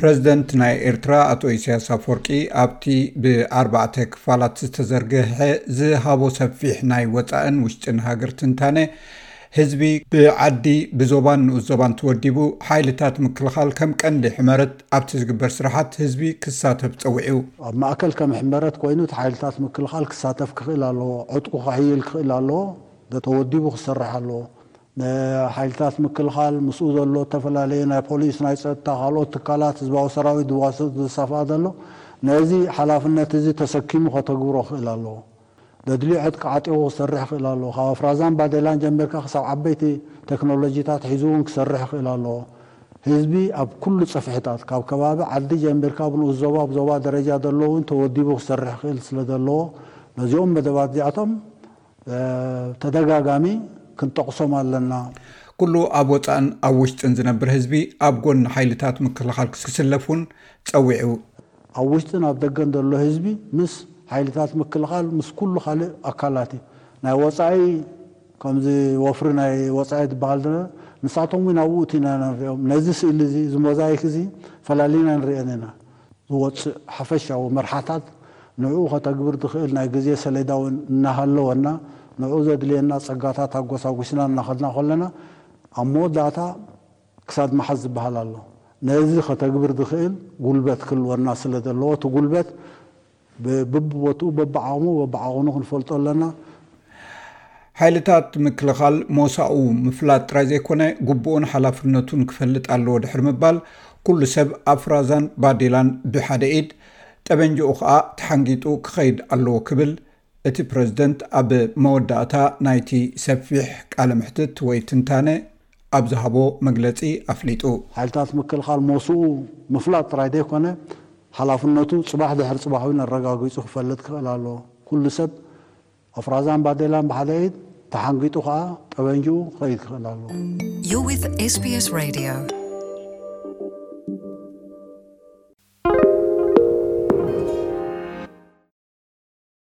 ፕረዚደንት ናይ ኤርትራ ኣቶ ኢሳያስ ኣፍወርቂ ኣብቲ ብኣርባዕተ ክፋላት ዝተዘርገሐ ዝሃቦ ሰፊሕ ናይ ወፃእን ውሽጥን ሃገር ትንታነ ህዝቢ ብዓዲ፣ ብዞባን ንኡስ ዞባን ተወዲቡ ሓይልታት ምክልኻል ከም ቀንዲ ሕመረት ኣብቲ ዝግበር ስራሓት ህዝቢ ክሳተፍ ፀዊዑ። ኣብ ማእከል ከም ሕመረት ኮይኑ እቲ ሓይልታት ምክልኻል ክሳተፍ ክኽእል ኣለዎ፣ ዕጥቁ ከሕይል ክኽእል ኣለዎ፣ ተወዲቡ ክሰርሕ ኣለዎ። ንሓይልታት ምክልኻል ምስኡ ዘሎ እተፈላለየ ናይ ፖሊስ፣ ናይ ፀጥታ፣ ካልኦት ትካላት፣ ህዝባዊ ሰራዊት ዝዋሰብ ዘሳፍኣ ዘሎ ነዚ ሓላፍነት እዚ ተሰኪሙ ከተግብሮ ክኽእል ኣለዎ። ዘድልዮ ዕጥቂ ዓጢቑ ክሰርሕ ይኽእል ኣለዎ። ካብ ኣፍራዛን ባዴላን ጀሚርካ ክሳብ ዓበይቲ ተክኖሎጂታት ሒዙ እውን ክሰርሕ ይኽእል ኣለዎ። ህዝቢ ኣብ ኩሉ ጽፍሕታት፣ ካብ ከባቢ ዓዲ ጀሚርካ ኣብ ንኡስ ዞባ ኣብ ዞባ ደረጃ ዘሎ እውን ተወዲቡ ክሰርሕ ይኽእል ስለዘለዎ ነዚኦም መደባት እዚኣቶም ብተደጋጋሚ ክንጠቕሶም ኣለና። ኩሉ ኣብ ወጻእን ኣብ ውሽጥን ዝነብር ህዝቢ ኣብ ጎኒ ሓይልታት ምክልኻል ክስለፍ እውን ጸዊዑ። ኣብ ውሽጥን ኣብ ደገን ዘሎ ህዝቢ ምስ ሓይልታት ምክልኻል ምስ ኩሉ ካልእ ኣካላት እዩ ናይ ወጻኢ ከምዚ ወፍሪ ናይ ወጻኢ ዝብሃል ዘሎ ንሳቶም እውን ኣብኡ እቲ ኢና ንሪኦም ነዚ ስእሊ እዚ እዚ ሞዛይክ እዚ ፈላሊና ንሪኤን ኢና ዝወጽእ ሓፈሻዊ መርሓታት ንዕኡ ከተግብር ዝኽእል ናይ ግዜ ሰሌዳ እውን እናሃለወና ንዕኡ ዘድልየና ጸጋታት ኣጎሳጒስና እናኸድና ከለና ኣብ መወዳእታ ክሳድ ምሓዝ ዝብሃል ኣሎ። ነዚ ከተግብር ዝኽእል ጉልበት ክህልወና ስለ ዘለዎ እቲ ጉልበት በብቦትኡ በብዓቕሙ በብዓቕኑ ክንፈልጦ ኣለና። ሓይልታት ምክልኻል ሞሳኡ ምፍላጥ ጥራይ ዘይኮነ ግቡኡን ሓላፍነቱን ክፈልጥ ኣለዎ ድሕሪ ምባል ኩሉ ሰብ ኣፍራዛን ባዴላን ብሓደ ኢድ ጠበንጅኡ ከኣ ተሓንጊጡ ክኸይድ ኣለዎ ክብል እቲ ፕረዚደንት ኣብ መወዳእታ ናይቲ ሰፊሕ ቃለ መሕትት ወይ ትንታነ ኣብ ዝሃቦ መግለጺ ኣፍሊጡ። ሓይልታት ምክልኻል ሞስኡ ምፍላጥ ጥራይ ዘይኮነ ሓላፍነቱ ጽባሕ ድሕሪ ጽባሕ እውን ኣረጋጊጹ ክፈልጥ ክኽእል ኣለዎ። ኩሉ ሰብ ኣፍራዛን ባዴላን ብሓደ ኢድ ተሓንጊጡ ከኣ ጠበንጅኡ ክኸይድ ክኽእል ኣለዎ። You're with SBS Radio.